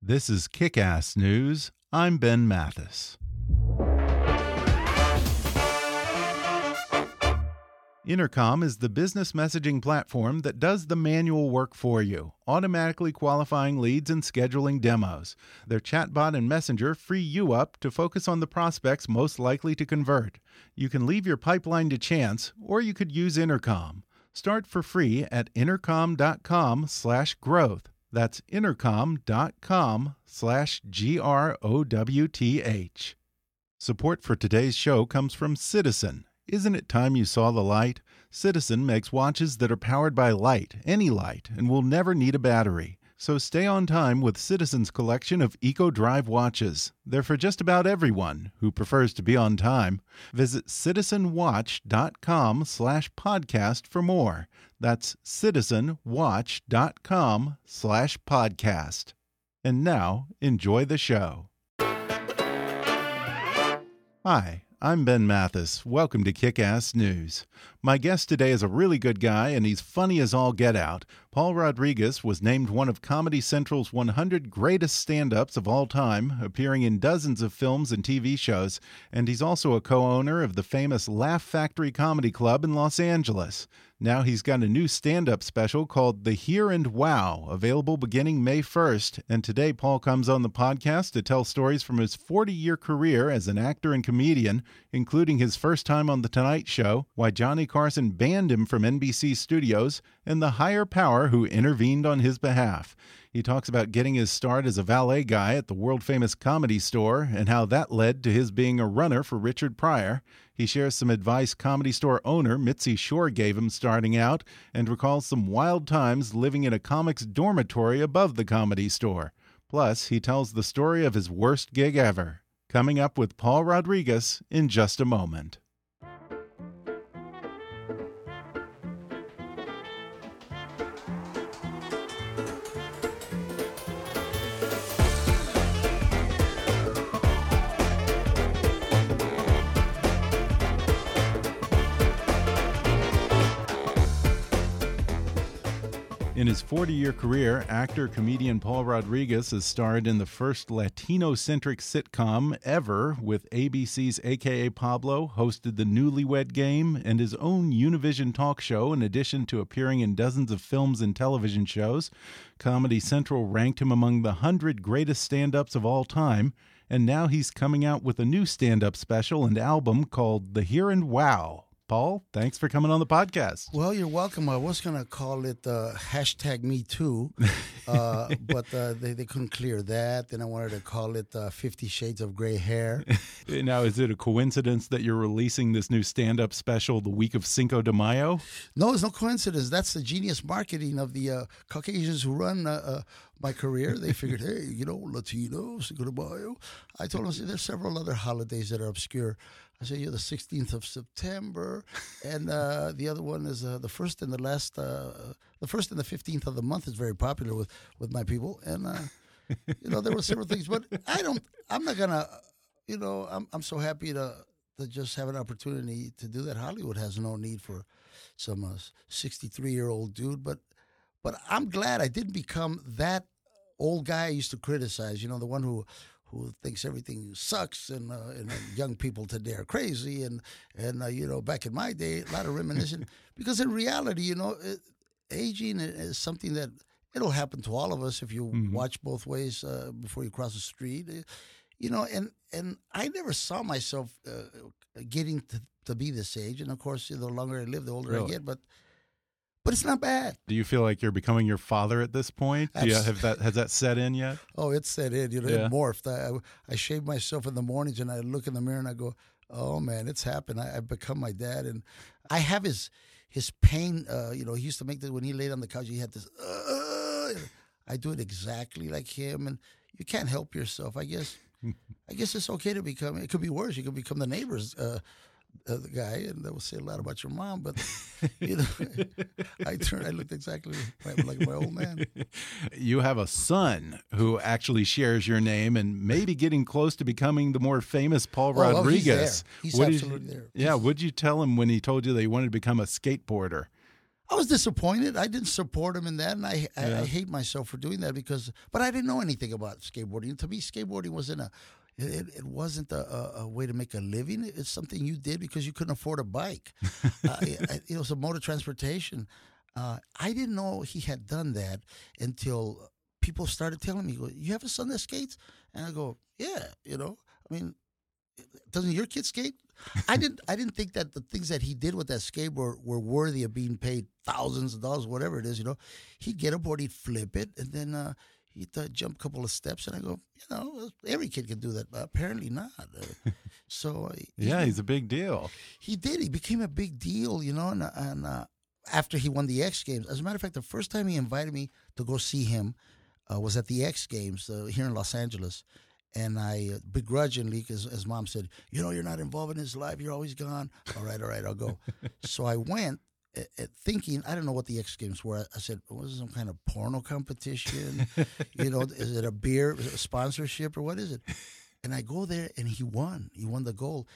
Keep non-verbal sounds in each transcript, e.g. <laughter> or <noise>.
This is Kick Ass News. I'm Ben Mathis. Intercom is the business messaging platform that does the manual work for you, automatically qualifying leads and scheduling demos. Their chatbot and messenger free you up to focus on the prospects most likely to convert. You can leave your pipeline to chance, or you could use Intercom. Start for free at intercom.com/growth. That's intercom.com slash G R O W T H. Support for today's show comes from Citizen. Isn't it time you saw the light? Citizen makes watches that are powered by light, any light, and will never need a battery. So stay on time with Citizen's collection of Eco Drive watches. They're for just about everyone who prefers to be on time. Visit citizenwatch.com slash podcast for more. That's citizenwatch.com slash podcast. And now, enjoy the show. Hi, I'm Ben Mathis. Welcome to Kick Ass News. My guest today is a really good guy, and he's funny as all get out. Paul Rodriguez was named one of Comedy Central's 100 greatest stand ups of all time, appearing in dozens of films and TV shows, and he's also a co owner of the famous Laugh Factory Comedy Club in Los Angeles. Now he's got a new stand up special called The Here and Wow, available beginning May 1st. And today, Paul comes on the podcast to tell stories from his 40 year career as an actor and comedian, including his first time on The Tonight Show, why Johnny Carson banned him from NBC studios, and the higher power who intervened on his behalf. He talks about getting his start as a valet guy at the world famous comedy store and how that led to his being a runner for Richard Pryor. He shares some advice comedy store owner Mitzi Shore gave him starting out and recalls some wild times living in a comics dormitory above the comedy store. Plus, he tells the story of his worst gig ever. Coming up with Paul Rodriguez in just a moment. In his 40 year career, actor comedian Paul Rodriguez has starred in the first Latino centric sitcom ever with ABC's AKA Pablo, hosted the Newlywed Game, and his own Univision talk show, in addition to appearing in dozens of films and television shows. Comedy Central ranked him among the 100 greatest stand ups of all time, and now he's coming out with a new stand up special and album called The Here and Wow. Paul, thanks for coming on the podcast. Well, you're welcome. I was going to call it uh, hashtag me too, uh, <laughs> but uh, they, they couldn't clear that. Then I wanted to call it uh, Fifty Shades of Gray Hair. <laughs> now, is it a coincidence that you're releasing this new stand up special the week of Cinco de Mayo? No, it's no coincidence. That's the genius marketing of the uh, Caucasians who run uh, my career. They figured, <laughs> hey, you know, Latino, Cinco de Mayo. I told them, there's several other holidays that are obscure. I say you're the 16th of September, and uh, the other one is uh, the first and the last. Uh, the first and the 15th of the month is very popular with with my people, and uh, you know there were several things, but I don't. I'm not gonna. You know, I'm I'm so happy to to just have an opportunity to do that. Hollywood has no need for some 63 year old dude, but but I'm glad I didn't become that old guy I used to criticize. You know, the one who who thinks everything sucks and, uh, and young people today are crazy and and uh, you know back in my day a lot of reminiscing <laughs> because in reality you know it, aging is something that it'll happen to all of us if you Mhm. watch both ways uh, before you cross the street. Uh, You know, and and I never saw myself uh, getting to, to be this age. And of course, the longer I live, the older I get. But but it's not bad. Do you feel like you're becoming your father at this point? Do you have that has that set in yet? <laughs> Oh, it's set in. You know, Yeah. it morphed. I, I I shave myself in the mornings, and I look in the mirror and I go, "Oh man, it's happened. I, I've become my dad." And I have his his pain. Uh, you know, he used to make this when he laid on the couch. He had this. Uh, I do it exactly like him, and you can't help yourself. I guess. <laughs> I guess it's okay to become. It could be worse. You could become the neighbor's. Uh, uh, the guy, and that will say a lot about your mom. But <laughs> you know, I turned. I looked exactly like, my old man. You have a son who actually shares your name and maybe getting close to becoming the more famous Paul Oh, oh, he's Rodriguez. there. He's absolutely you, there. Yeah, what'd you tell him when he told you that he wanted to become a skateboarder? I was disappointed. I didn't support him in that, and I, I, Yeah. I hate myself for doing that because. But I didn't know anything about skateboarding. To me, skateboarding wasn't a. It, it wasn't a, a, a way to make a living. It's something you did because you couldn't afford a bike. uh, it, it was a mode of transportation. Uh, I didn't know he had done that until people started telling me, "Well, "You have a son that skates?" And I go, "Yeah." You know, I mean, doesn't your kid skate? I didn't. I didn't think that the things that he did with that skateboard were were worthy of being paid thousands of dollars, whatever it is. You know, he'd get a board, he'd flip it, and then uh, he'd uh, jump a couple of steps. And I go, you know, every kid can do that, but apparently not. Uh, <laughs> so uh, Yeah, he's a big deal. he did. He became a big deal, you know. And, and uh, after he won the X Games, as a matter of fact, the first time he invited me to go see him uh, was at the X Games uh, here in Los Angeles. And I uh, begrudgingly, because his mom said, "You know, you're not involved in his life. You're always gone." All right, all right, I'll go. <laughs> so I went, uh, thinking I don't know what the X Games were. I said, "Was it some kind of porno competition? <laughs> you know, is it a beer a sponsorship or what is it?" And I go there, and he won. He won the gold,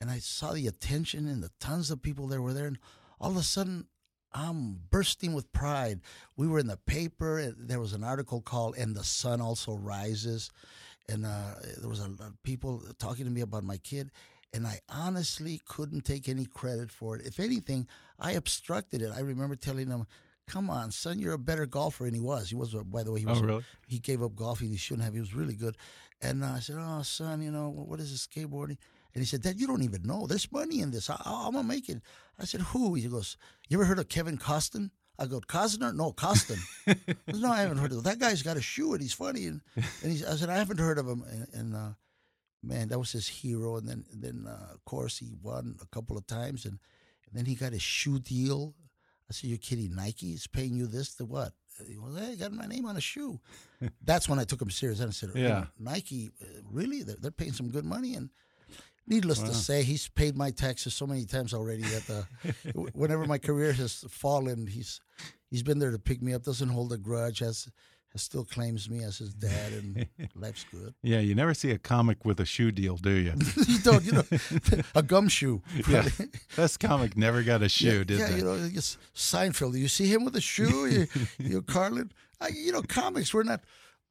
and I saw the attention and the tons of people that were there, and all of a sudden. I'm bursting with pride. We were in the paper. And there was an article called "And the Sun Also Rises," and uh, there was a lot of people talking to me about my kid, and I honestly couldn't take any credit for it. If anything, I obstructed it. I remember telling him, "Come on, son, you're a better golfer," and he was. He was, uh, by the way, he was. Oh, really? He gave up golfing. He shouldn't have. He was really good. And uh, I said, "Oh, son, you know what is this skateboarding?" And he said, "Dad, you don't even know. There's money in this. I, I'm gonna make it." I said, "Who?" He goes, "You ever heard of Kevin Koston?" I go, "Costner? No, Koston." <laughs> No, I haven't heard of him. That guy's got a shoe and he's funny. And, and he's, I said, I haven't heard of him. And, and uh, man, that was his hero. And then, and then uh, of course, he won a couple of times. And then he got a shoe deal. I said, You're kidding. Nike is paying you this to what? He goes, Hey, I got my name on a shoe. <laughs> That's when I took him serious. And I said, Yeah. "Oh, Nike, uh, really? They're, they're paying some good money. And needless to say, he's paid my taxes so many times already that uh, <laughs> whenever my career has fallen, he's he's been there to pick me up. Doesn't hold a grudge. Has still claims me as his dad, and <laughs> life's good. Yeah, you never see a comic with a shoe deal, do you? <laughs> you don't, you know, <laughs> a gumshoe. yeah. probably. Best comic never got a shoe, yeah, did yeah, they? you know, it's Seinfeld. You see him with a shoe, you, you Carlin. I, you know, comics. We're not.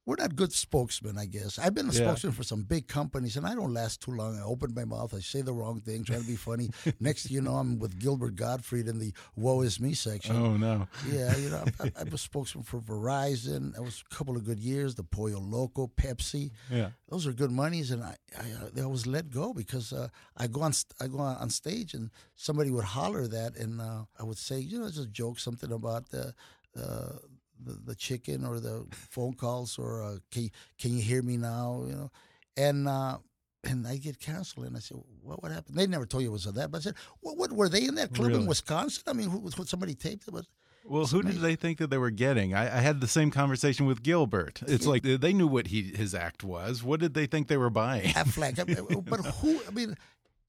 We're not good spokesmen, I guess. I've been a Yeah. spokesman for some big companies, and I don't last too long. I open my mouth, I say the wrong thing, trying to be funny. <laughs> Next, you know, I'm with Gilbert Gottfried in the "Woe Is Me" section. oh no. Yeah, you know, I, I was spokesman for Verizon. That was a couple of good years. The Pollo Loco, Pepsi. Yeah. Those are good monies, and I, I, they always let go because uh, I go on I go on stage and somebody would holler that, and uh, I would say, you know, just joke, something about the. Uh, the, the chicken or the phone calls or uh, can can you hear me now you know and uh, and I get canceled and I said what what happened they never told you it was that but I said what, what were they in that club Really? in Wisconsin I mean who, who somebody taped it but Well, who did they think that they were getting? I, I had the same conversation with Gilbert. It's like they knew what he his act was. What did they think they were buying? Aflac. <laughs> But who? I mean,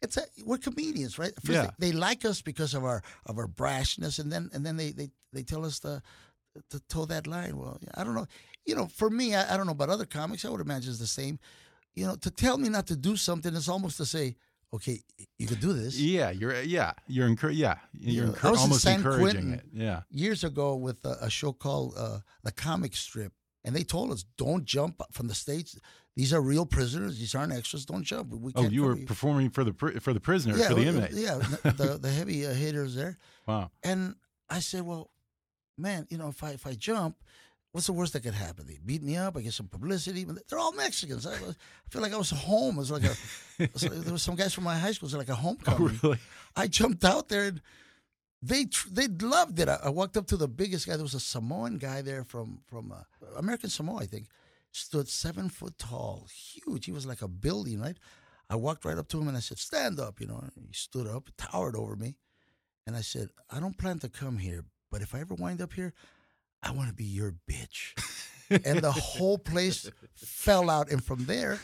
it's a, we're comedians, right? First Yeah. they, they like us because of our of our brashness, and then and then they they, they tell us to to toe that line. Well, I don't know. You know, for me, I, I don't know about other comics. I would imagine it's the same. You know, to tell me not to do something is almost to say, okay, you could do this. Yeah, you're yeah, you're encour- yeah, you're Yeah, encour- I in almost encouraging Quentin. it. Yeah. Years ago, with a, a show called uh, the Comic Strip, and they told us, don't jump from the stage. These are real prisoners. These aren't extras. Don't jump. We Oh, you were you." performing for the for the prisoners, yeah, for the inmates. Yeah, the, the, the <laughs> heavy uh, hitters there. Wow. And I said, well, man, you know, if I if I jump, what's the worst that could happen? They beat me up. I get some publicity. They're all Mexicans. I, I feel like I was home. It was like a was like- there was some guys from my high school. It was like a <laughs> homecoming. really? I jumped out there and they tr- they loved it. I, I walked up to the biggest guy. There was a Samoan guy there from from uh, American Samoa, I think. Stood seven foot tall, huge. He was like a building, right? I walked right up to him and I said, "Stand up," you know. And he stood up, towered over me, and I said, "I don't plan to come here, but if I ever wind up here, I want to be your bitch." <laughs> and the whole place fell out. And from there,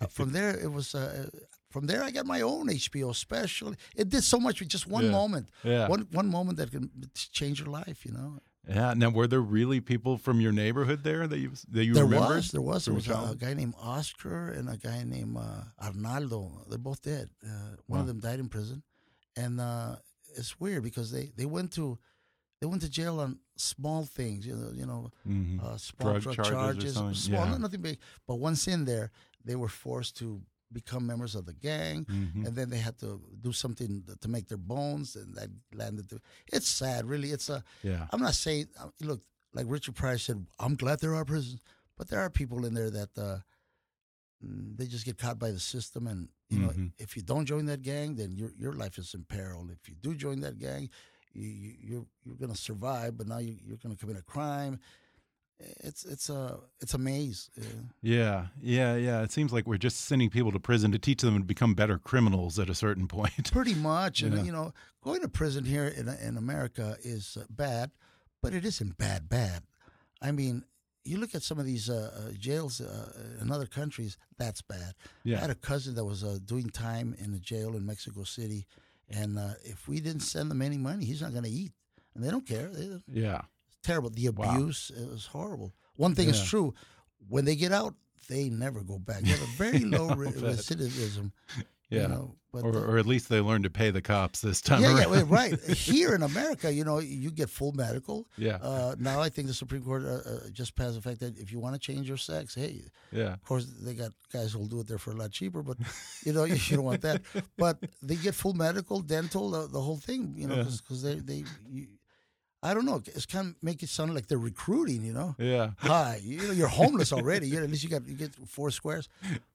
uh, from there it was. Uh, from there, I got my own HBO special. It did so much with just one Yeah. moment, Yeah. one one moment that can change your life. You know, Yeah. Now, were there really people from your neighborhood there that you that you there remember? was there was there was a, a guy named Oscar and a guy named uh, Arnaldo. They're both dead. Uh, one of them died in prison, and uh, it's weird because they, they went to they went to jail on small things. You know, you know, Mhm. uh, small Drug drug, charges charges, small, Yeah. nothing big. But once in there, they were forced to become members of the gang, Mhm. and then they had to do something to make their bones, and that landed. The, it's sad, really. It's a. Yeah. I'm not saying. uh, Look, like Richard Pryor said, I'm glad there are prisons, but there are people in there that uh, mm, they just get caught by the system, and you know, Mhm. if you don't join that gang, then your your life is in peril. If you do join that gang, you, you, you're you're gonna survive, but now you, you're gonna commit a crime. It's it's a it's a maze. Yeah, yeah, yeah. It seems like we're just sending people to prison to teach them to become better criminals at a certain <laughs> point. pretty much, and Yeah. you know, going to prison here in in America is uh, bad, but it isn't bad bad. I mean, you look at some of these uh, uh, jails uh, in other countries, that's bad. I had a cousin that was uh, doing time in a jail in Mexico City, and uh, if we didn't send them any money, he's not going to eat, and they don't care. They, Yeah. terrible. The abuse it was horrible. One thing is true: when they get out, they never go back. They have a very low <laughs> re- recidivism. Yeah. You know, or, or at least they learn to pay the cops this time yeah, yeah, around. wait, right. <laughs> Here in America, you know, you get full medical. Yeah. Uh, now I think the Supreme Court uh, uh, just passed the fact that if you want to change your sex, hey, yeah. of course they got guys who'll do it there for a lot cheaper, but you know you, <laughs> you don't want that. But they get full medical, dental, the, the whole thing. You know, Yeah. because they they. You, I don't know. It's kind of make it sound like they're recruiting. You know. Yeah. Hi, you know you're homeless already. You know, at least you got you get four squares.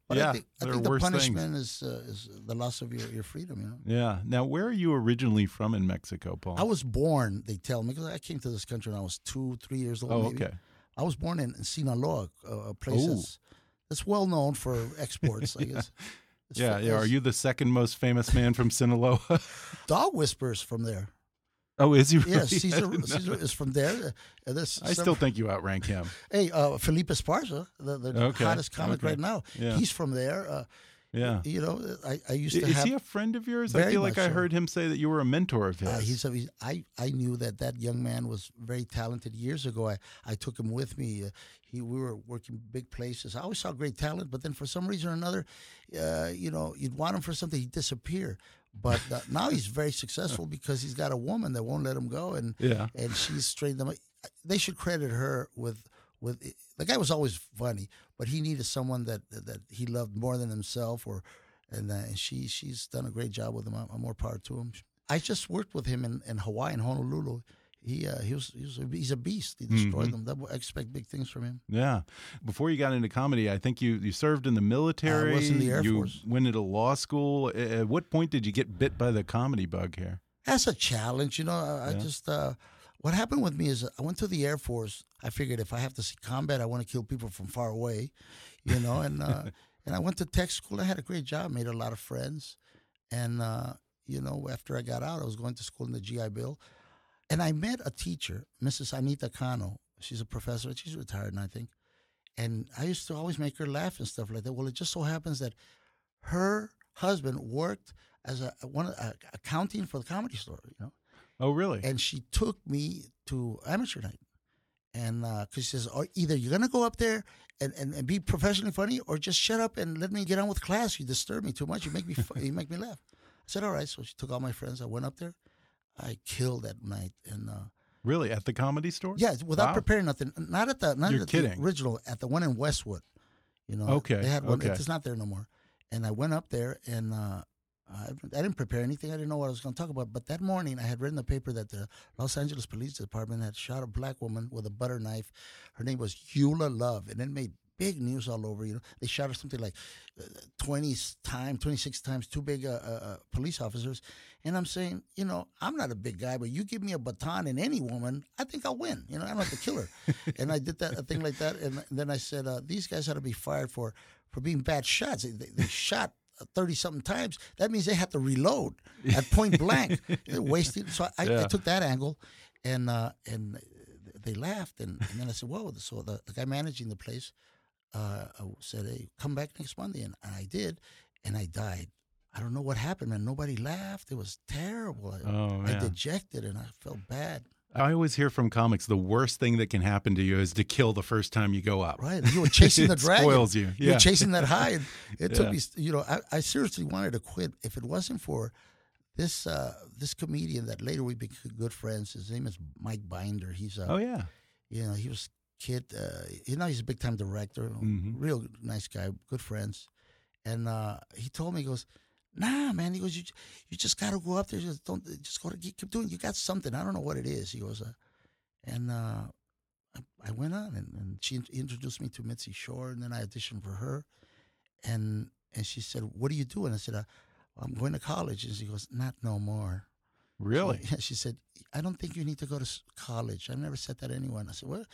But Yeah, I think, I think the things. punishment is uh, is the loss of your, your freedom. You know. Yeah. Now, where are you originally from in Mexico, Paul? I was born. They tell me because I came to this country when I was two, three years old. Oh, maybe. okay. I was born in Sinaloa, a, a place Ooh. that's, that's well known for exports. I <laughs> guess. It's Yeah, fa- yeah. Are you the second most famous man from Sinaloa? <laughs> dog whispers from there? Oh, is he really? Yeah, Cesar, Cesar is from there. Uh, there's I some- still think you outrank him. Hey, uh, Felipe Esparza, the, the Okay, hottest comic okay. right now. Yeah. He's from there. Uh, Yeah. You know, I, I used to Is have. he a friend of yours? I feel like I so. heard him say that you were a mentor of his. Uh, he's, a, he's I I knew that that young man was very talented years ago. I, I took him with me. Uh, he we were working big places. I always saw great talent, but then for some reason or another, uh, you know, you'd want him for something, he'd disappear. But <laughs> uh, now he's very successful because he's got a woman that won't let him go, and Yeah. and she's straightened them. They should credit her with with the guy was always funny, but he needed someone that that he loved more than himself, or and, uh, and she she's done a great job with him. I'm, I'm more power to him. I just worked with him in, in Hawaii in Honolulu. He uh, he was, he was a, he's a beast. He destroyed them. I expect big things from him. Yeah. Before you got into comedy, I think you, you served in the military. I was in the Air you Force. went into law school. At what point did you get bit by the comedy bug here? That's a challenge, you know. I, I just uh, what happened with me is I went to the Air Force. I figured if I have to see combat, I want to kill people from far away, you know. And uh, <laughs> and I went to tech school. I had a great job, made a lot of friends, and uh, you know, after I got out, I was going to school in the GI Bill, and I met a teacher, Mrs. Anita Cano. She's a professor. She's retired, now, I think. And I used to always make her laugh and stuff like that. Well, it just so happens that her husband worked as a one uh, accounting for the comedy store, you know Oh, really? and she took me to amateur night. And because she says, or either you're going to go up there and, and, and be professionally funny or just shut up and let me get on with class. You disturb me too much. You make me, you make me laugh. I said, all right. So she took all my friends. I went up there. I killed that night. And uh, really? At the comedy store? yeah, without Wow. preparing nothing. Not at the, not You're at kidding. the original, at the one in Westwood. You know, Okay, They had one. okay. It's not there no more. And I went up there and uh, I, I didn't prepare anything. I didn't know what I was going to talk about. But that morning, I had read in the paper that the Los Angeles Police Department had shot a black woman with a butter knife. Her name was Eula Love, and it made big news all over. You know, they shot her something like uh, twenty times, twenty six times, two big uh, uh, uh, police officers. And I'm saying, you know, I'm not a big guy, but you give me a baton and any woman, I think I'll win. You know, I don't have to kill her. <laughs> and I did that a thing like that, and then I said, uh, these guys ought to be fired for for being bad shots. They, they <laughs> shot 30 something times, that means they have to reload <laughs> at point blank. They're wasted. So I, yeah. I, took that angle and uh, and they laughed. And, and, then I said, whoa. So the, the guy managing the place uh, said, hey, come back next Monday. And, and, I did. And I died. I don't know what happened, man. Nobody laughed. It was terrible. I, oh, I dejected and I felt bad. I always hear from comics the worst thing that can happen to you is to kill the first time you go up. Right, you were chasing the <laughs> dragon. Spoils you. Yeah. You're chasing that high. It <laughs> yeah. took me. You know, I, I, seriously wanted to quit if it wasn't for this uh, this comedian that later we became good friends. His name is Mike Binder. He's a, oh yeah, you know he was kid. Uh, you know he's a big time director. Mm -hmm. Real nice guy. Good friends, and uh, he told me he goes Nah, man. He goes, you, you just got to go up there. Just don't, just go to keep doing. You got something. I don't know what it is. He goes, uh, and uh, I, I, went on, and, and she introduced me to Mitzi Shore, and then I auditioned for her, and and she said, "What are you doing?" I said, uh, "I'm going to college," and she goes, "Not no more." Really? She, <laughs> she said, "I don't think you need to go to college." I never said that to anyone. I said, "Well."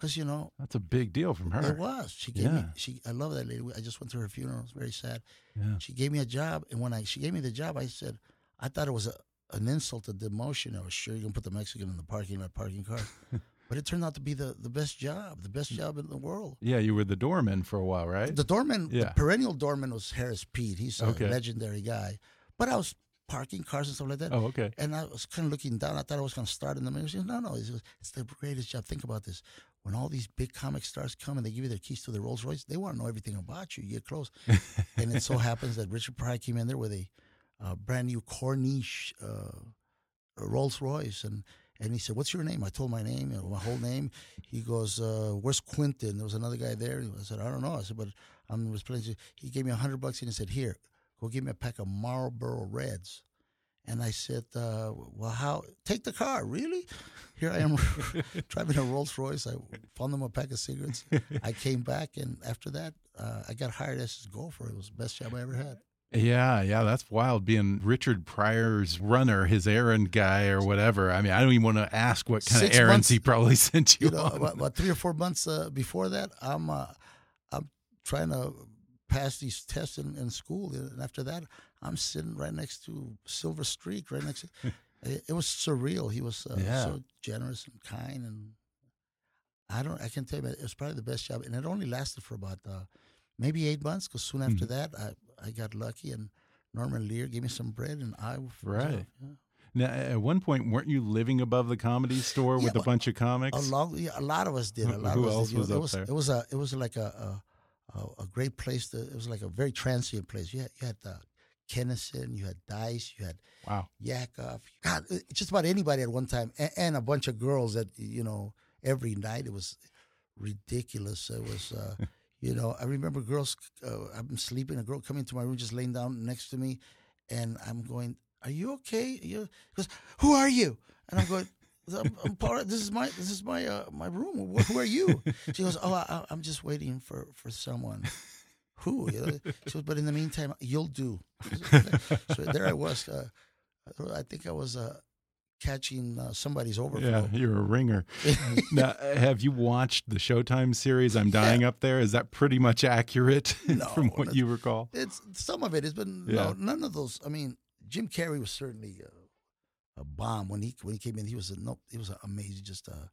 Because you know that's a big deal from her. It was. She gave yeah. me. She. I love that lady. I just went to her funeral. It was very sad. Yeah. She gave me a job, and when I she gave me the job, I said, I thought it was a, an insult, a demotion. I was sure you're gonna put the Mexican in the parking lot, parking car. <laughs> but it turned out to be the, the best job, the best job in the world. Yeah, you were the doorman for a while, right? The doorman, yeah. the perennial doorman was Harris Pete. He's a okay. legendary guy. But I was parking cars and stuff like that. Oh, okay. And I was kind of looking down. I thought I was going to start in the middle. Said, no, no, it's, it's, the greatest job. Think about this. When all these big comic stars come and they give you their keys to the Rolls Royce, they want to know everything about you. You get close. <laughs> and it so happens that Richard Pryor came in there with a uh, brand new Corniche uh, Rolls Royce. And and he said, "What's your name?" I told my name, you know, my whole name. He goes, uh, "Where's Quentin?" There was another guy there. I said, "I don't know." I said, "But I'm was playing." He gave me a hundred bucks and he said, "Here, go give me a pack of Marlboro Reds." And I said, uh, "Well, how? Take the car, really?" Here I am <laughs> driving a Rolls Royce. I found them a pack of cigarettes. I came back, and after that, uh, I got hired as his gopher. It was the best job I ever had. Yeah, yeah, that's wild. Being Richard Pryor's runner, his errand guy, or whatever. I mean, I don't even want to ask what kind Six of errands months, he probably <laughs> sent you. You know, about, about, three or four months uh, before that, I'm uh, I'm trying to pass these tests in, in school, and after that, I'm sitting right next to Silver Streak, right next to. <laughs> it, it was surreal. He was uh, yeah. so generous and kind, and I don't. I can tell you, it was probably the best job, and it only lasted for about uh, maybe eight months. Because soon after mm-hmm. that, I I got lucky, and Norman Lear gave me some bread, and I right. Yeah. Now, at one point, weren't you living above the comedy store yeah, with a bunch of comics? A, long, yeah, a lot of us did. A lot Who of us else did. was it up was, there? It was a, it was like a, a, a great place. To, it was like a very transient place. You had, you had uh, Kinison, you had Dice, you had wow Yakov, God, uh, just about anybody at one time, and, and, a bunch of girls that you know every night. It was ridiculous. It was, uh, <laughs> you know, I remember girls. Uh, I'm sleeping, a girl coming to my room, just laying down next to me, and I'm going, "Are you okay?" You goes, "Who are you?" And I'm going. I'm, I'm part of, this is my this is my uh, my room. Who are you? <laughs> She goes, "Oh, I, I'm just waiting for for someone." Who? She goes, but in the meantime, you'll do. <laughs> so there I was. Uh, I think I was uh, catching uh, somebody's overflow. Yeah, you're a ringer. <laughs> now, have you watched the Showtime series? I'm dying yeah. up there. Is that pretty much accurate <laughs> no, from what you recall? It's some of it has been yeah. no, none of those. I mean, Jim Carrey was certainly a, a bomb when he when he came in. He was a no, he was amazing. Just uh,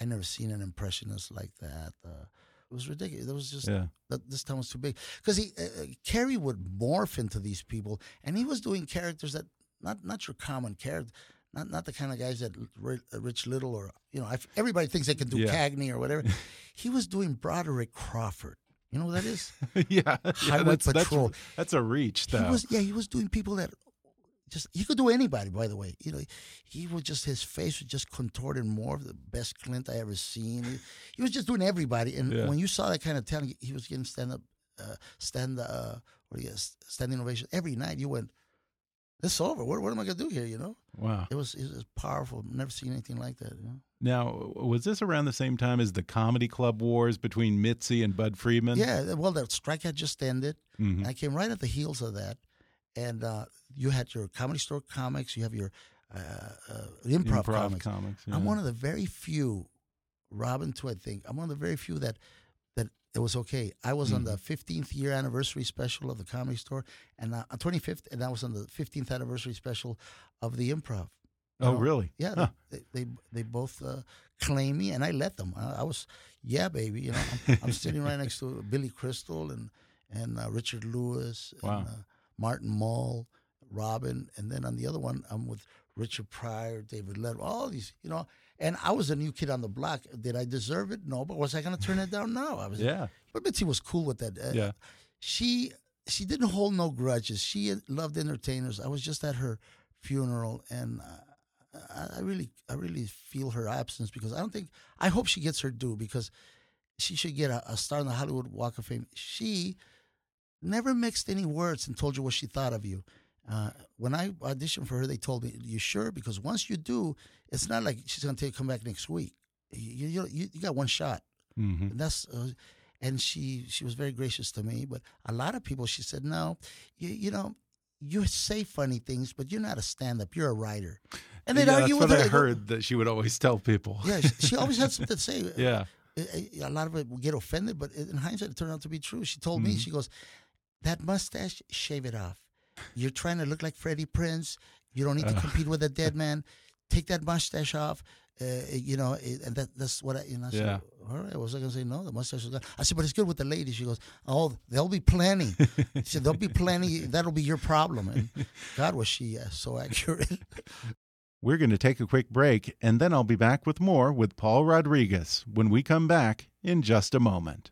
I never seen an impressionist like that. Uh, it was ridiculous. It was just yeah. this town was too big because he uh, uh, would morph into these people, and he was doing characters that not not your common character, not not the kind of guys that uh, Rich Little or you know everybody thinks they can do yeah. Cagney or whatever. <laughs> he was doing Broderick Crawford. You know what that is? <laughs> yeah, Highway yeah, that's, Patrol. That's, that's, a reach. Though. He was yeah. He was doing people that just he could do anybody. By the way, you know, he was just his face was just contorted more of the best Clint I ever seen. He, he was just doing everybody, and yeah. when you saw that kind of talent, he was getting stand up, uh, stand uh, or yes, standing ovation every night. You went, it's over. What, what am I gonna do here? You know. Wow. It was it was powerful. Never seen anything like that. You know? Now, was this around the same time as the comedy club wars between Mitzi and Bud Friedman? Yeah. Well, the strike had just ended. Mhm. I came right at the heels of that, and uh, you had your comedy store comics. You have your uh, uh, improv, comics. comics. I'm one of the very few, Robin too. I think I'm one of the very few that that it was okay. I was on the Mm-hmm. 15th year anniversary special of the Comedy Store, and uh, 25th, and I was on the 15th anniversary special of the Improv. Oh, really? Yeah, Huh. they, they they both uh, claim me, and I let them. I, I was, yeah, baby. You know, I'm, I'm sitting right next to Billy Crystal and and uh, Richard Lewis, Wow. and, uh, Martin Mull, Robin, and then on the other one, I'm with Richard Pryor, David Letterman, all these, you know. And I was a new kid on the block. Did I deserve it? No, but was I going to turn it down? No, I was. Yeah. But Mitzi was cool with that. Uh, Yeah. She she didn't hold no grudges. She loved entertainers. I was just at her funeral, and I, I really I really feel her absence because I don't think I hope she gets her due because she should get a, a star in the Hollywood Walk of Fame. She never mixed any words and told you what she thought of you. Uh, when I auditioned for her, they told me, "You sure?" Because once you do, it's not like she's going to take come back next week. You, you, you, you got one shot. hmm And that's uh, and she she was very gracious to me. But a lot of people, she said, no, you, you know, you say funny things, but you're not a stand up. You're a writer. And they'd yeah, argue that's with what her. I heard that she would always tell people. Yeah, she, she always had something to say. <laughs> yeah. A, a lot of it would get offended, but in hindsight, it turned out to be true. She told Mm-hmm. me, she goes, that mustache, shave it off. You're trying to look like Freddie Prinze. You don't need to compete with a dead man. <laughs> Take that mustache off. Uh, you know, it- and that, that's what I, you know, I said, Yeah. all right, was I going to say no? The mustache is good. I said, but it's good with the ladies. She goes, oh, there'll be plenty. she said, there'll be plenty. <laughs> That'll be your problem. And God, was she uh, so accurate. <laughs> We're going to take a quick break, and then I'll be back with more with Paul Rodriguez when we come back in just a moment.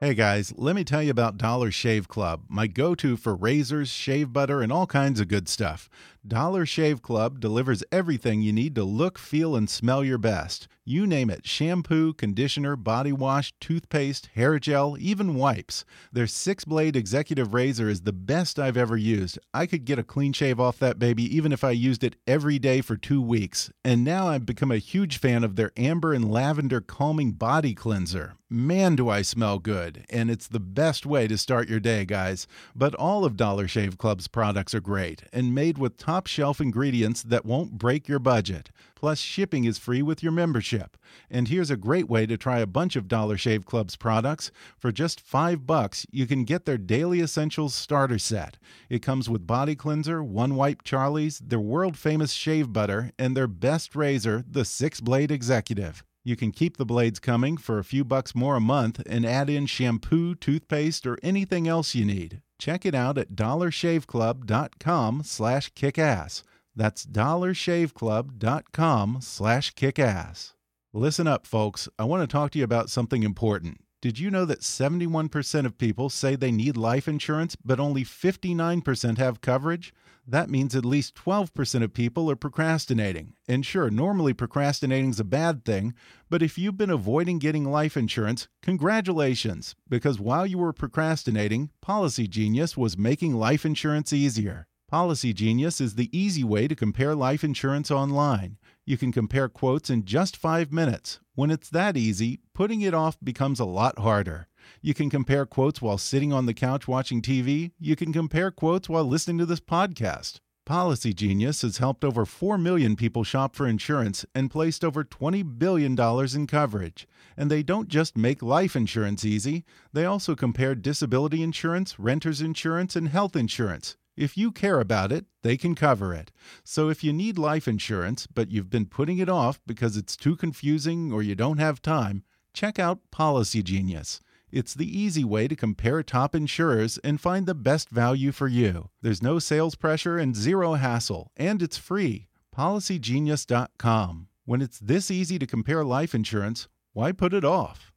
Hey guys, let me tell you about Dollar Shave Club, my go to for razors, shave butter, and all kinds of good stuff. Dollar Shave Club delivers everything you need to look, feel, and smell your best. You name it shampoo, conditioner, body wash, toothpaste, hair gel, even wipes. Their six blade executive razor is the best I've ever used. I could get a clean shave off that baby even if I used it every day for two weeks. And now I've become a huge fan of their amber and lavender calming body cleanser. Man, do I smell good! And it's the best way to start your day, guys. But all of Dollar Shave Club's products are great and made with top shelf ingredients that won't break your budget. Plus, shipping is free with your membership. And here's a great way to try a bunch of Dollar Shave Club's products. For just five bucks, you can get their Daily Essentials starter set. It comes with body cleanser, one wipe Charlie's, their world famous shave butter, and their best razor, the six blade executive. You can keep the blades coming for a few bucks more a month and add in shampoo, toothpaste, or anything else you need. Check it out at dollarshaveclub.com slash kickass. That's dollarshaveclub.com slash kickass. Listen up, folks. I want to talk to you about something important. Did you know that 71% of people say they need life insurance, but only 59% have coverage? That means at least 12% of people are procrastinating. And sure, normally procrastinating is a bad thing, but if you've been avoiding getting life insurance, congratulations, because while you were procrastinating, Policy Genius was making life insurance easier. Policy Genius is the easy way to compare life insurance online. You can compare quotes in just five minutes. When it's that easy, putting it off becomes a lot harder. You can compare quotes while sitting on the couch watching TV. You can compare quotes while listening to this podcast. Policy Genius has helped over 4 million people shop for insurance and placed over $20 billion in coverage. And they don't just make life insurance easy, they also compare disability insurance, renter's insurance, and health insurance. If you care about it, they can cover it. So if you need life insurance, but you've been putting it off because it's too confusing or you don't have time, check out Policy Genius. It's the easy way to compare top insurers and find the best value for you. There's no sales pressure and zero hassle, and it's free. PolicyGenius.com. When it's this easy to compare life insurance, why put it off?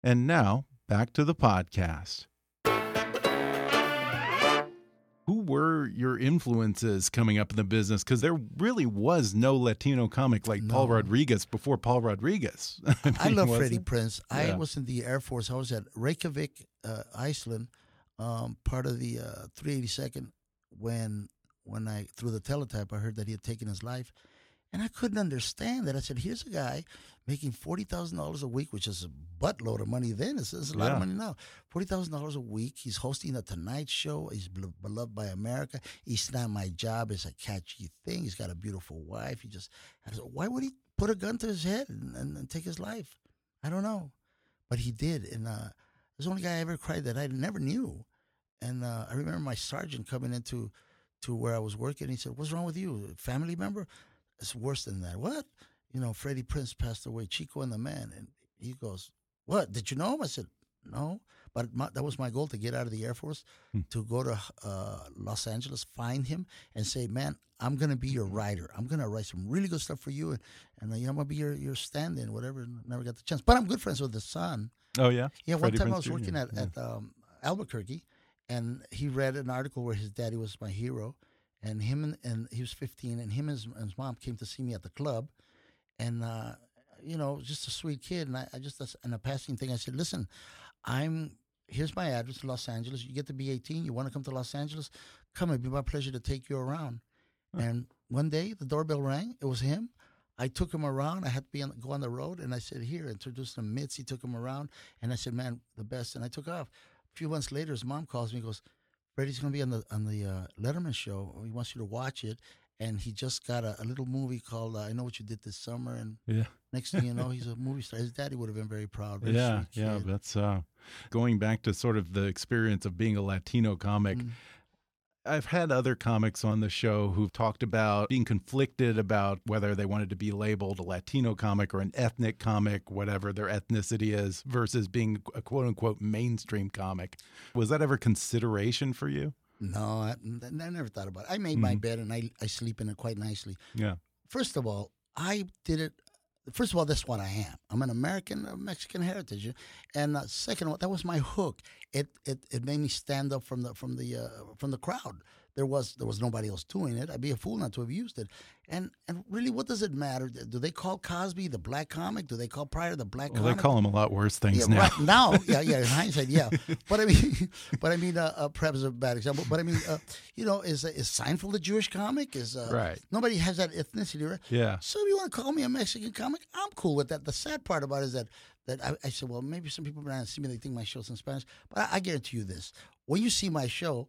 And now, back to the podcast. Who were your influences coming up in the business? Because there really was no Latino comic like Paul Rodriguez before Paul Rodriguez. <laughs> I mean, love Freddie it? Prinze. I Yeah. was in the Air Force. I was at Reykjavik uh, Iceland, um, part of the uh, 382nd, when when I through the teletype, I heard that he had taken his life, and I couldn't understand that. I said, "Here's a guy making forty thousand dollars a week, which is a buttload of money then. It's, it's a lot Yeah. of money now. Forty thousand dollars a week. He's hosting the Tonight Show. He's beloved by America. It's not my job. It's a catchy thing. He's got a beautiful wife. He just I said, why would he put a gun to his head and, and, and take his life? I don't know, but he did. And uh, there's the only guy I ever cried that I never knew. And uh, I remember my sergeant coming into to where I was working. He said, "What's wrong with you? Family member?" It's worse than that. What? You know, Freddie Prinze passed away. Chico and the Man. And he goes, "What? Did you know him?" I said, "No." But my, that was my goal to get out of the Air Force, to go to uh, Los Angeles, find him, and say, "Man, I'm gonna be your writer. I'm gonna write some really good stuff for you, and, and uh, you know, I'm gonna be your your stand-in, whatever." Never got the chance, but I'm good friends with the son. Oh yeah. Yeah, one Freddie time I Prinze was working Jr. at, Yeah. at um, Albuquerque, and he read an article where his daddy was my hero, and him and, and he was 15, and him and his, and his mom came to see me at the club, and uh, you know, just a sweet kid, and I, I just in a passing thing, I said, listen, I'm here's my address, in Los Angeles. You get to be 18. You want to come to Los Angeles? Come. It'd be my pleasure to take you around. And one day the doorbell rang. It was him. I took him around. I had to be on, go on the road, and I said, "Here." Introduced him to He Took him around, and I said, "Man, the best." And I took off. A few months later, his mom calls me. and Goes, "Freddie's going to be on the on the uh, Letterman show. He wants you to watch it." And he just got a, a little movie called uh, "I Know What You Did This Summer." And Yeah. next thing you know, he's a <laughs> movie star. His daddy would have been very proud. Very Yeah, yeah, that's uh, going back to sort of the experience of being a Latino comic. Mm. I've had other comics on the show who've talked about being conflicted about whether they wanted to be labeled a Latino comic or an ethnic comic, whatever their ethnicity is, versus being a quote unquote mainstream comic. Was that ever consideration for you? No, I, I never thought about it. I made my mm-hmm. bed and I, I sleep in it quite nicely. Yeah. First of all, I did it. First of all, that's what I am. I'm an American of Mexican heritage, and uh, second of all, that was my hook. It it, it made me stand up from the from the uh, from the crowd. There was there was nobody else doing it. I'd be a fool not to have used it. And and really, what does it matter? Do they call Cosby the black comic? Do they call Pryor the black Well, comic? they call him a lot worse things yeah, now. Right now, <laughs> yeah, yeah. In hindsight, yeah. But I mean, <laughs> but I mean, uh, uh, perhaps a bad example. But I mean, uh, you know, is is Seinfeld a Jewish comic? Is uh, Right. Nobody has that ethnicity, right? Yeah. So if you want to call me a Mexican comic, I'm cool with that. The sad part about it is that that I, I said, well, maybe some people they see me, they think my show's in Spanish. But I, I guarantee you this: when you see my show.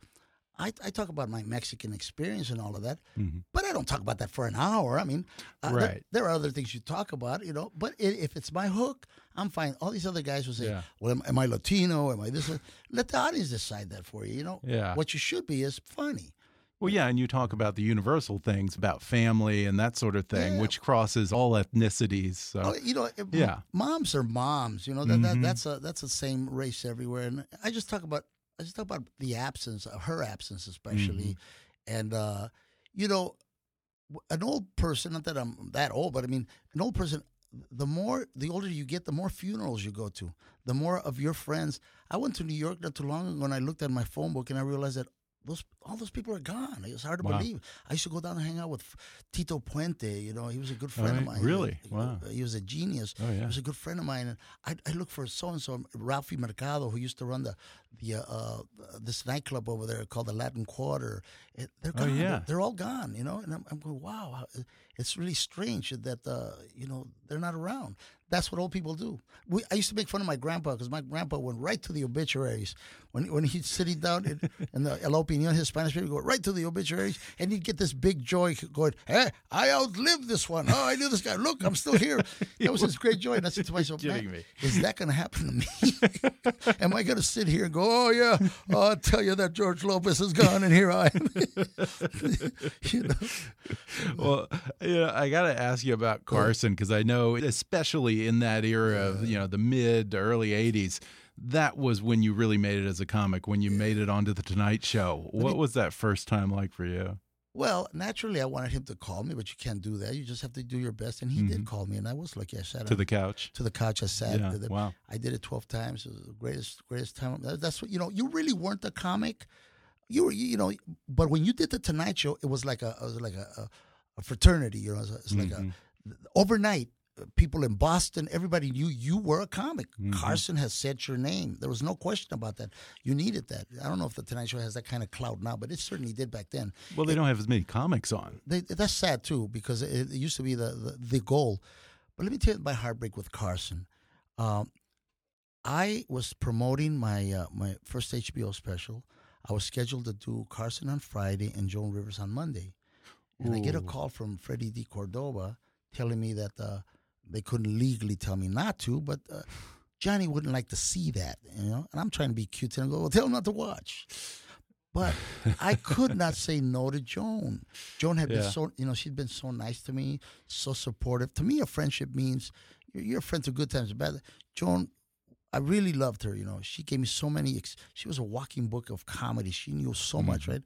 I, I talk about my Mexican experience and all of that, but I don't talk about that for an hour. I mean, uh, there- Right. there, are other things you talk about, you know. But i if it's my hook, I'm fine. All these other guys will say, Yeah. "Well, am, am I Latino? Am I this?" Let the audience decide that for you. You know, Yeah. What you should be is funny. Well, yeah, and you talk about the universal things about family and that sort of thing, Yeah. which crosses all ethnicities. So, Oh, you know, Yeah. moms are moms. You know that, that Mhm. that's a that's the same race everywhere. And I just talk about I just talk about the absence, uh, her absence especially, Mm-hmm. and uh, you know, an old person. Not that I'm that old, but I mean, an old person. The more, the older you get, the more funerals you go to. The more of your friends. I went to New York not too long ago, and I looked at my phone book, and I realized that. Those, all those people are gone. It's hard to Wow. believe. I used to go down and hang out with Tito Puente. You know, he was a good friend of mine. Really? He- Wow. He was a genius. Oh, yeah. He was a good friend of mine, and I, I look for so and so Ralphie Mercado, who used to run the the uh, uh, this nightclub over there called the Latin Quarter. It, they're Oh, yeah. They're, they're all gone. You know, and I'm, I'm going, wow, it's really strange that uh, you know they're not around. That's what old people do. We, I used to make fun of my grandpa because my grandpa went right to the obituaries when when he's sitting down in, <laughs> in the El Opinion, his Spanish paper, go right to the obituaries, and he'd get this big joy going, "Hey, I outlived this one. Oh, I knew this guy. Look, I'm still here." <laughs> That was his great joy. And I said to myself, "Man, me. is that going to happen to me? <laughs> Am I going to sit here and go, oh, yeah, I'll tell you that George Lopez is gone and here I am? <laughs> you know? well, you know, I got to ask you about Carson because I know, especially in that era of you know the mid to early '80s, that was when you really made it as a comic. When you made it onto the Tonight Show, what was that first time like for you? Well, naturally, I wanted him to call me, but you can't do that. You just have to do your best. And he did call me, and I was lucky. I sat Mm-hmm. To on- the couch. to the couch. I sat. Yeah, wow. I did it twelve times. It was the greatest, greatest time. That's what you know. You really weren't a comic. You were, you, know. But when you did the Tonight Show, it was like a, it was like a, a, a fraternity. You know, it's, it's like Mm-hmm. a overnight. People in Boston, everybody knew you were a comic. Carson has said your name. There was no question about that. You needed that. I don't know if the Tonight Show has that kind of clout now, but it certainly did back then. Well, they don't have as many comics on. They, that's sad too because it, it used to be the, the, the goal. But let me tell you my heartbreak with Carson. Um, I was promoting my uh, my first HBO special. I was scheduled to do Carson on Friday and Joan Rivers on Monday, and I get a call from Freddie de Cordova telling me that uh, they couldn't legally tell me not to, but uh, Johnny wouldn't like to see that, you know. And I'm trying to be cute and go, well, tell him not to watch. But <laughs> I could not say no to Joan. Joan had been so, you know, she'd been so nice to me, so supportive. To me, a friendship means you're, you're a friend through good times and bad. Joan, I really loved her. You know, she gave me so many. Ex- she was a walking book of comedy. She knew so much, right?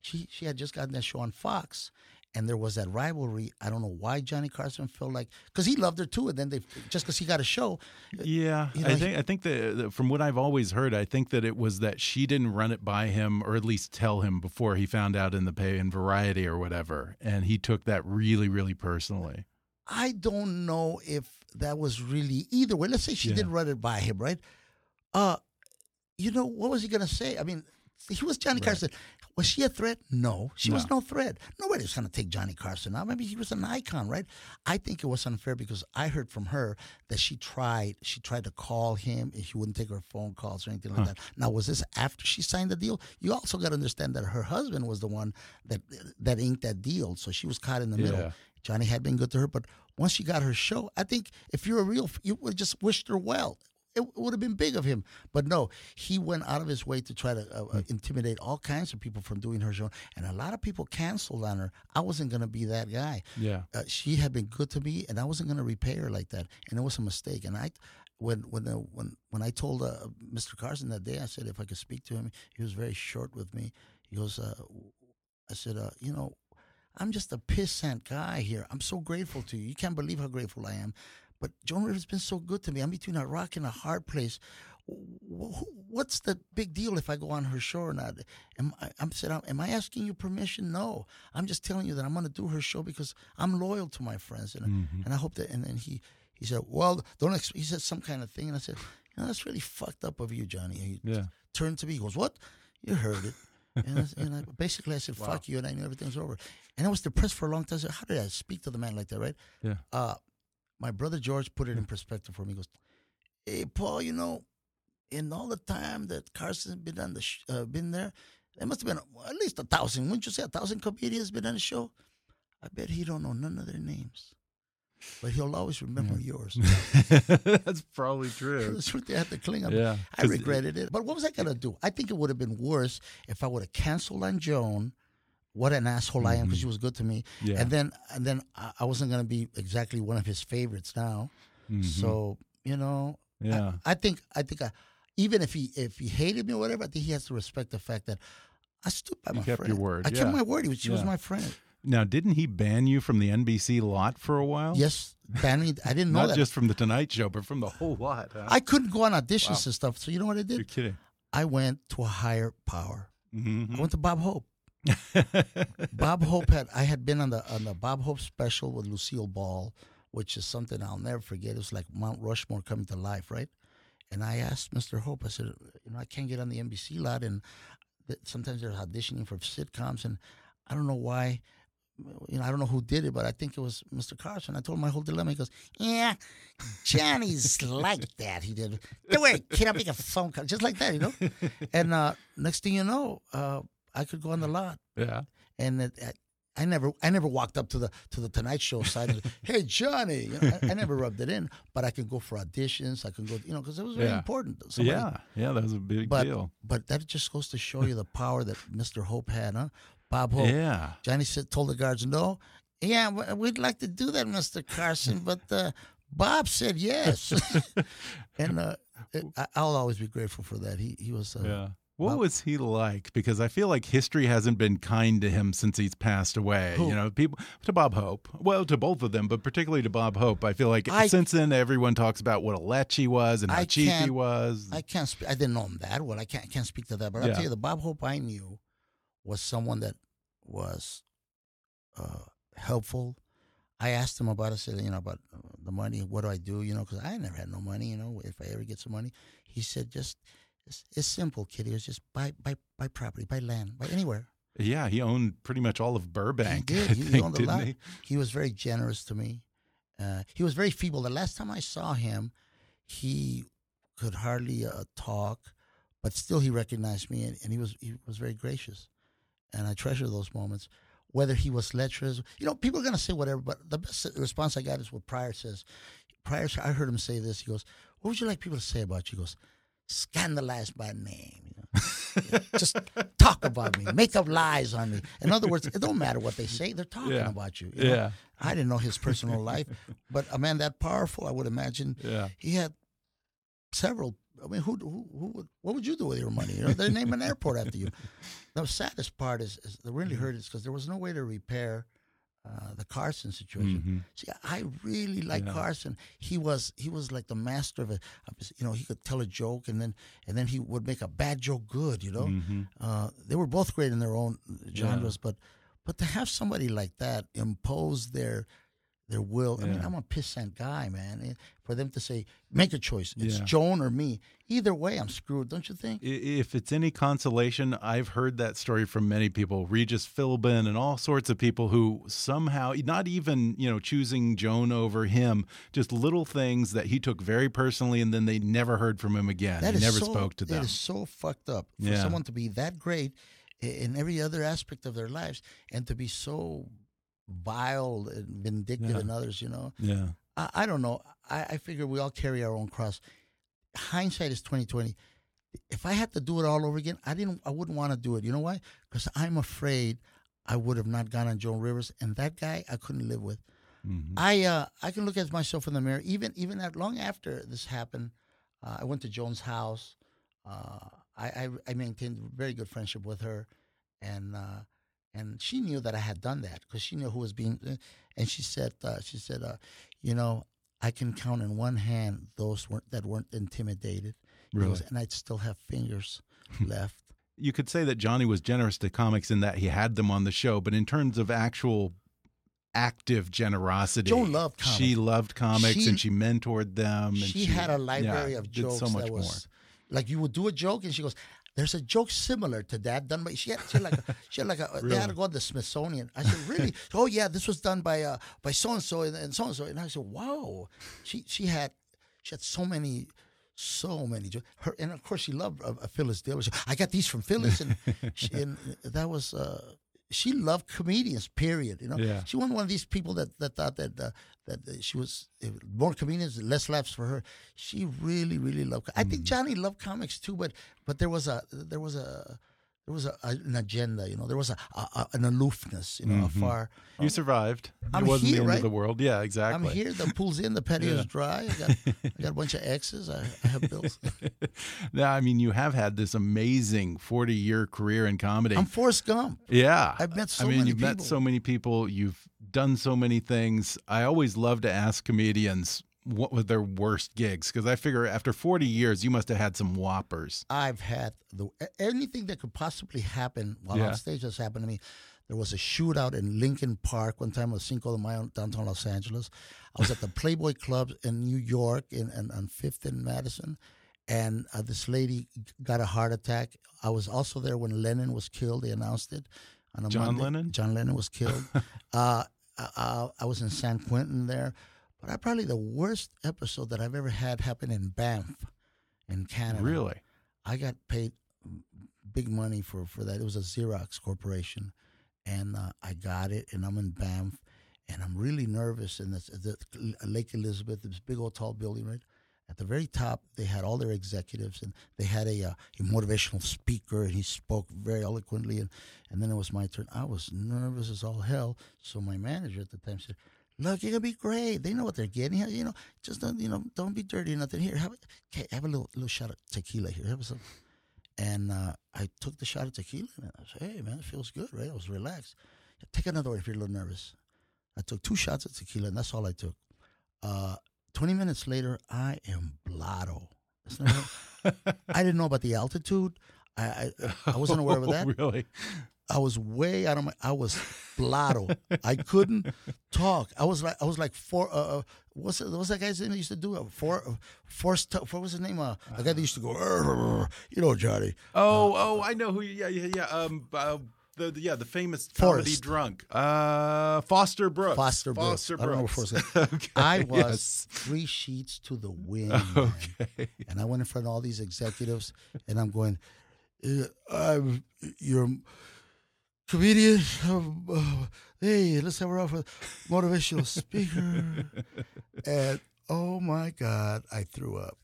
She she had just gotten that show on Fox, and there was that rivalry. I don't know why Johnny Carson felt like because he loved her too, and then they just because he got a show. Yeah, You know, I he- think I think that from what I've always heard, I think that it was that she didn't run it by him, or at least tell him before he found out in the pay in Variety or whatever, and he took that really, really personally. I don't know if that was really either way. Let's say she Yeah. did run it by him, right? Uh, you know what was he gonna say? I mean, he was Johnny Carson. Was she a threat? No, she was no threat. Nobody was gonna take Johnny Carson out. Maybe he was an icon, right? I think it was unfair because I heard from her that she tried. She tried to call him, and he wouldn't take her phone calls or anything like that. Now, was this after she signed the deal? You also got to understand that her husband was the one that that inked that deal, so she was caught in the middle. Johnny had been good to her, but once she got her show, I think if you're a real, you would just wished her well. It would have been big of him, but no, he went out of his way to try to uh, uh, intimidate all kinds of people from doing her show, and a lot of people canceled on her. I wasn't going to be that guy. Yeah. Uh, she had been good to me, and I wasn't going to repay her like that, and it was a mistake. And I, when when the, when when I told uh, Mr. Carson that day, I said if I could speak to him, he was very short with me. He goes, uh, I said, uh, you know, I'm just a pissant guy here. I'm so grateful to you. You can't believe how grateful I am. But Joan Rivers has been so good to me. I'm between a rock and a hard place. Wh- wh- What's the big deal if I go on her show or not? Am I, I'm said, am I asking you permission? No, I'm just telling you that I'm going to do her show because I'm loyal to my friends, and Mm-hmm. and I hope that. And then he he said, well, don't. Ex-, he said some kind of thing, and I said, you know, that's really fucked up of you, Johnny. He Yeah. turned to me, he goes, what? You heard it. And, I, and I, basically, I said, "Fuck you," and I knew everything was over. And I was depressed for a long time. I said, "How did I speak to the man like that?" Right? Yeah. Uh, my brother George put it in perspective for me. He goes, "Hey, Paul, you know, in all the time that Carson's been on the sh- uh, been there, there must have been at least a thousand. Wouldn't you say a thousand comedians been on the show? I bet he don't know none of their names, but he'll always remember yours." <laughs> That's probably <laughs> true. That's what they had to cling up. Yeah, I regretted it. But what was I gonna do? I think it would have been worse if I would have canceled on Joan. What an asshole I am because she was good to me. Mm-hmm. Yeah. And then and then I, I wasn't gonna be exactly one of his favorites now. So you know, I- Mm-hmm. Yeah. I, think I think I, even if he if he hated me or whatever, I think he has to respect the fact that I stood by You my kept friend. your word, I yeah. kept my word. He was, she was my friend. Now, didn't he ban you from the NBC lot for a while? Yes, ban me. I didn't know <laughs> Not that. just from the Tonight Show, but from the whole lot. Huh? I couldn't go on auditions and stuff. So you know what I You're did? kidding. I went to a higher power. Mhm. I went to Bob Hope. <laughs> Bob Hope had I had been on the on the Bob Hope special with Lucille Ball, which is something I'll never forget. It was like Mount Rushmore coming to life, right? And I asked Mr. Hope, I said, you know, I can't get on the NBC lot, and sometimes they're auditioning for sitcoms, and I don't know why. You know, I don't know who did it, but I think it was Mr. Carson. I told him my whole dilemma. He goes, "Yeah, Johnny's <laughs> like that." He did. Don't worry, kid. I'll make a phone call, just like that, you know. And uh, next thing you know, uh, I could go on the lot Yeah. and it, I never, I never walked up to the to the Tonight Show side and <laughs> "Hey, Johnny," you know, I, I never rubbed it in, but I could go for auditions. I could go, you know, because it was very Yeah. important. Somebody- yeah. Yeah. That was a big but deal. but that just goes to show you the power that Mr. Hope had, huh? Bob Hope. Yeah. Johnny said, told the guards, "No, yeah, we'd like to do that, Mr. Carson, <laughs> but uh, Bob said yes." <laughs> and uh, I'll always be grateful for that. He he was uh, Yeah. What Bob- was he like? Because I feel like history hasn't been kind to him since he's passed away. Who? You know, people to Bob Hope. Well, to both of them, but particularly to Bob Hope. I feel like I- since then everyone talks about what a lech he was and how I cheap he was. I can't. Sp- I didn't know him that well. I can't can't speak to that. But I'll tell you, the Bob Hope I knew was someone that was uh, helpful. I asked him about. it. I said, you know, about uh, the money. What do I do? You know, because I never had no money. You know, if I ever get some money, he said, just it's, it's simple, kid. It was just buy buy buy property, buy land, buy anywhere. Yeah, he owned pretty much all of Burbank. He did. He, think, owned a lot. he? He was very generous to me. Uh, he was very feeble. The last time I saw him, he could hardly uh, talk, but still he recognized me, and, and he was he was very gracious, and I treasure those moments. Whether he was lecherous, you know, people are gonna say whatever, but the best response I got is what Pryor says. Pryor, I heard him say this. He goes, "What would you like people to say about you?" He goes, "Scandalized by name." You know? just talk about me, make up lies on me. In other words, it don't matter what they say; they're talking Yeah. about you. you know? Yeah. I didn't know his personal life, but a man that powerful, I would imagine Yeah. he had several. I mean, who, who, who would, what would you do with your money? You know, they name an airport after you. The saddest part is, is the really mm-hmm. hurt is because there was no way to repair uh, the Carson situation. Mhm. See, I really like Yeah. Carson. He was he was like the master of it. You know, he could tell a joke and then and then he would make a bad joke good. You know, Mhm. uh, they were both great in their own genres, but but to have somebody like that impose their their will. I mean, I'm a pissant guy, man. For them to say, make a choice. It's Yeah. Joan or me. Either way, I'm screwed. Don't you think? If it's any consolation, I've heard that story from many people, Regis Philbin and all sorts of people who somehow, not even you know choosing Joan over him, just little things that he took very personally, and then they never heard from him again. That he never so, spoke to them. is so fucked up for Yeah. someone to be that great in every other aspect of their lives and to be so vile and vindictive Yeah. in others. You know, yeah, I, I don't know. I, I figure we all carry our own cross. Hindsight is twenty twenty. If I had to do it all over again, I didn't. I wouldn't want to do it. You know why? Because I'm afraid I would have not gone on Joan Rivers, and that guy I couldn't live with. Mhm. I uh, I can look at myself in the mirror. Even even at, long after this happened, uh, I went to Joan's house. Uh, I, I I maintained a very good friendship with her, and uh, and she knew that I had done that because she knew who was being. And she said uh, she said, uh, you know, I can count in one hand those weren't, that weren't intimidated. Really? goes, and I'd still have fingers left. you could say that Johnny was generous to comics in that he had them on the show, but in terms of actual active generosity, Joan loved comics. She loved comics She- and she mentored them. And she, had a yeah, library of did jokes so much that was more. like you would do a joke and she goes there's a joke similar to that done by she had, she had like a, <laughs> she had like a they had to go to the Smithsonian I said really <laughs> oh yeah this was done by uh by so and so and so and so and I said wow she she had she had so many so many jokes her and of course she loved uh, uh, Phyllis Diller She- I got these from Phyllis and, she, <laughs> and that was uh she loved comedians. Period. You know, Yeah. she wasn't one of these people that that thought that uh, that she was more comedians, less laughs for her. She really, really loved. I Mm. think Johnny loved comics too, but but there was a there was a there was a, an agenda. You know, there was a, a, a an aloofness. You know, Mhm. a far. You survived. I'm it wasn't here, the end right? of the world. Yeah, exactly. I'm here. The pool's in. The patio's Yeah. dry. I got I got a bunch of exes. I, I have bills. <laughs> now, I mean, you have had this amazing 40 year career in comedy. I'm Forrest Gump. yeah. I've met so I mean, many you've met people. so many people. You've done so many things. I always love to ask comedians what were their worst gigs because I figure after 40 years, you must have had some whoppers. I've had the anything that could possibly happen while Yeah. on stage has happened to me. There was a shootout in Lincoln Park one time, on Cinco de Mayo, downtown Los Angeles. I was at the <laughs> Playboy Club in New York, in, in on Fifth and Madison, and uh, this lady got a heart attack. I was also there when Lennon was killed. They announced it on a John Monday. Lennon? John Lennon was killed. <laughs> uh, I, I was in San Quentin there, but I probably the worst episode that I've ever had happen in Banff, in Canada. Really? I got paid big money for, for that. It was a Xerox corporation, and uh, I got it, and I'm in Banff, and I'm really nervous. And this, the Lake Elizabeth, this big old tall building, right at the very top, they had all their executives, and they had a, uh, a motivational speaker, and he spoke very eloquently. And, and then it was my turn. I was nervous as all hell. So my manager at the time said, "Look, you're gonna be great. They know what they're getting. You know, just don't you know, don't be dirty or nothing. Here, have a, okay, have a little little shot of tequila here. Have some." And uh, I took the shot of tequila, and I said, "Hey, man, it feels good, right?" I was relaxed. Take another one if you're a little nervous. I took two shots of tequila, and that's all I took. Uh, Twenty minutes later, I am blotto. <laughs> I didn't know about the altitude. I I, I wasn't aware of that. <laughs> Oh, that. really? I was way out of my. I was blotto. I couldn't talk. I was like I was like four. Uh, uh what's that, what's that guy's name? That used to do it? Four, uh, forced. What was his name? Uh, the guy that used to go. You know, Johnny. Oh, oh, I know who. Yeah, yeah, yeah. Um, uh, the, the yeah, the famous comedy Forrest. drunk. Uh, Foster Brooks. Foster Brooks. Foster I Brooks. what <laughs> okay, I was yes. three sheets to the wind. <laughs> man. And I went in front of all these executives, and I'm going, uh, I'm your comedian. Um, uh, hey, let's have her out for motivational speaker. <laughs> and oh my God, I threw up.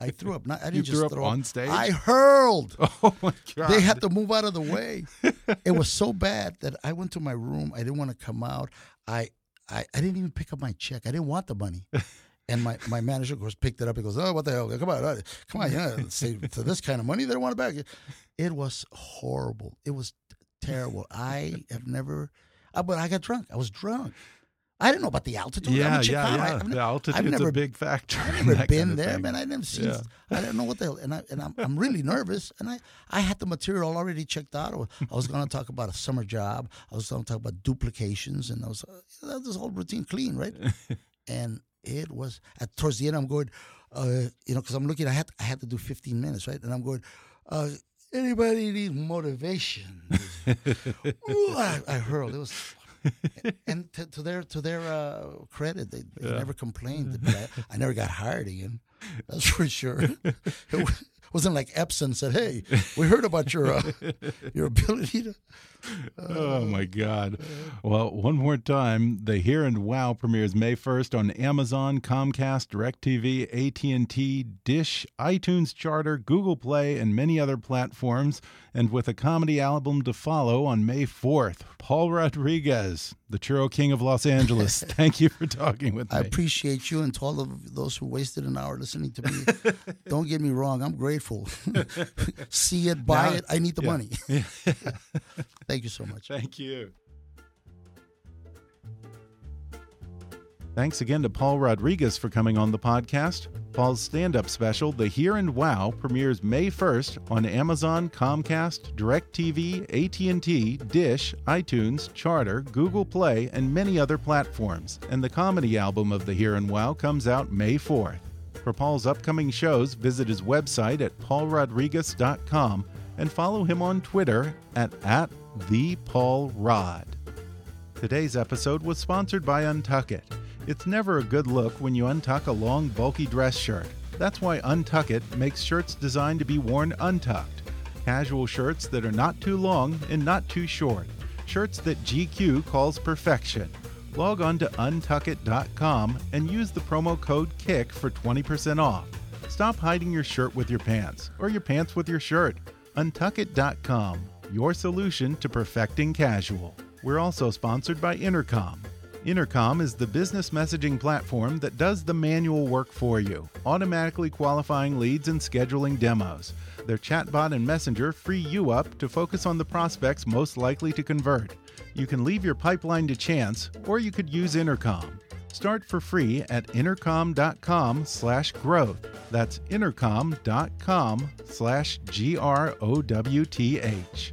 I threw up. Not, I didn't You just threw up throw on stage? I hurled. <laughs> Oh my god. They had to move out of the way. it was so <laughs> bad that I went to my room. I didn't want to come out. I, I I didn't even pick up my check. I didn't want the money. <laughs> And my, my manager, of course, picked it up. He goes, "Oh, what the hell? Come on, uh, come on, yeah, say to this kind of money, they don't want it back." It was horrible. It was terrible. I have never, I, but I got drunk. I was drunk. I didn't know about the altitude. I'm yeah, in Chicago. yeah, yeah. I've, the altitude's I've never a big factor. I've never been kind of there, thing. man. I never seen. Yeah. I didn't know what the hell, and I and I'm, I'm really nervous. And I I had the material already checked out. I was- going to talk about a summer job. I was going to talk about duplications, and I was uh, that this whole routine clean, right? <laughs> and it was at towards the end. I'm going, uh, you know, because I'm looking. I had I had to do 15 minutes, right? And I'm going. Uh, Anybody need motivation? <laughs> Ooh, I, I hurled. It was <laughs> and to, to their to their uh, credit, they, they never complained. <laughs> I, I never got hired again. That's for sure. It <laughs> wasn't like Epson said, "Hey, we heard about your uh, <laughs> your ability to." Oh my God! Well, one more time, the Here and Wow premieres May first on Amazon, Comcast, Directv, AT and T, Dish, iTunes Charter, Google Play, and many other platforms. And with a comedy album to follow on May fourth, Paul Rodriguez, the Churro King of Los Angeles. <laughs> Thank you for talking with me. I appreciate you and to all of those who wasted an hour listening to me. <laughs> Don't get me wrong, I'm grateful. <laughs> See it, buy Now- it. I need the yeah. money. <laughs> Thank you so much. Thank you. Thanks again to Paul Rodriguez for coming on the podcast. Paul's stand up special, The Here and Wow, premieres May 1st on Amazon, Comcast, DirecTV, AT&T, Dish, iTunes, Charter, Google Play, and many other platforms. And the comedy album of The Here and Wow comes out May 4th. For Paul's upcoming shows, visit his website at paulrodriguez.com and follow him on Twitter at, at ThePaulRod. Today's episode was sponsored by Untuck It. It's never a good look when you untuck a long, bulky dress shirt. That's why Untuck It makes shirts designed to be worn untucked. Casual shirts that are not too long and not too short. Shirts that GQ calls perfection. Log on to untuckit.com and use the promo code KICK for 20% off. Stop hiding your shirt with your pants or your pants with your shirt. Untuckit.com, your solution to perfecting casual. We're also sponsored by Intercom. Intercom is the business messaging platform that does the manual work for you, automatically qualifying leads and scheduling demos. Their chatbot and messenger free you up to focus on the prospects most likely to convert. You can leave your pipeline to chance, or you could use Intercom. Start for free at intercom.com/growth. That's intercom.com/g-r-o-w-t-h.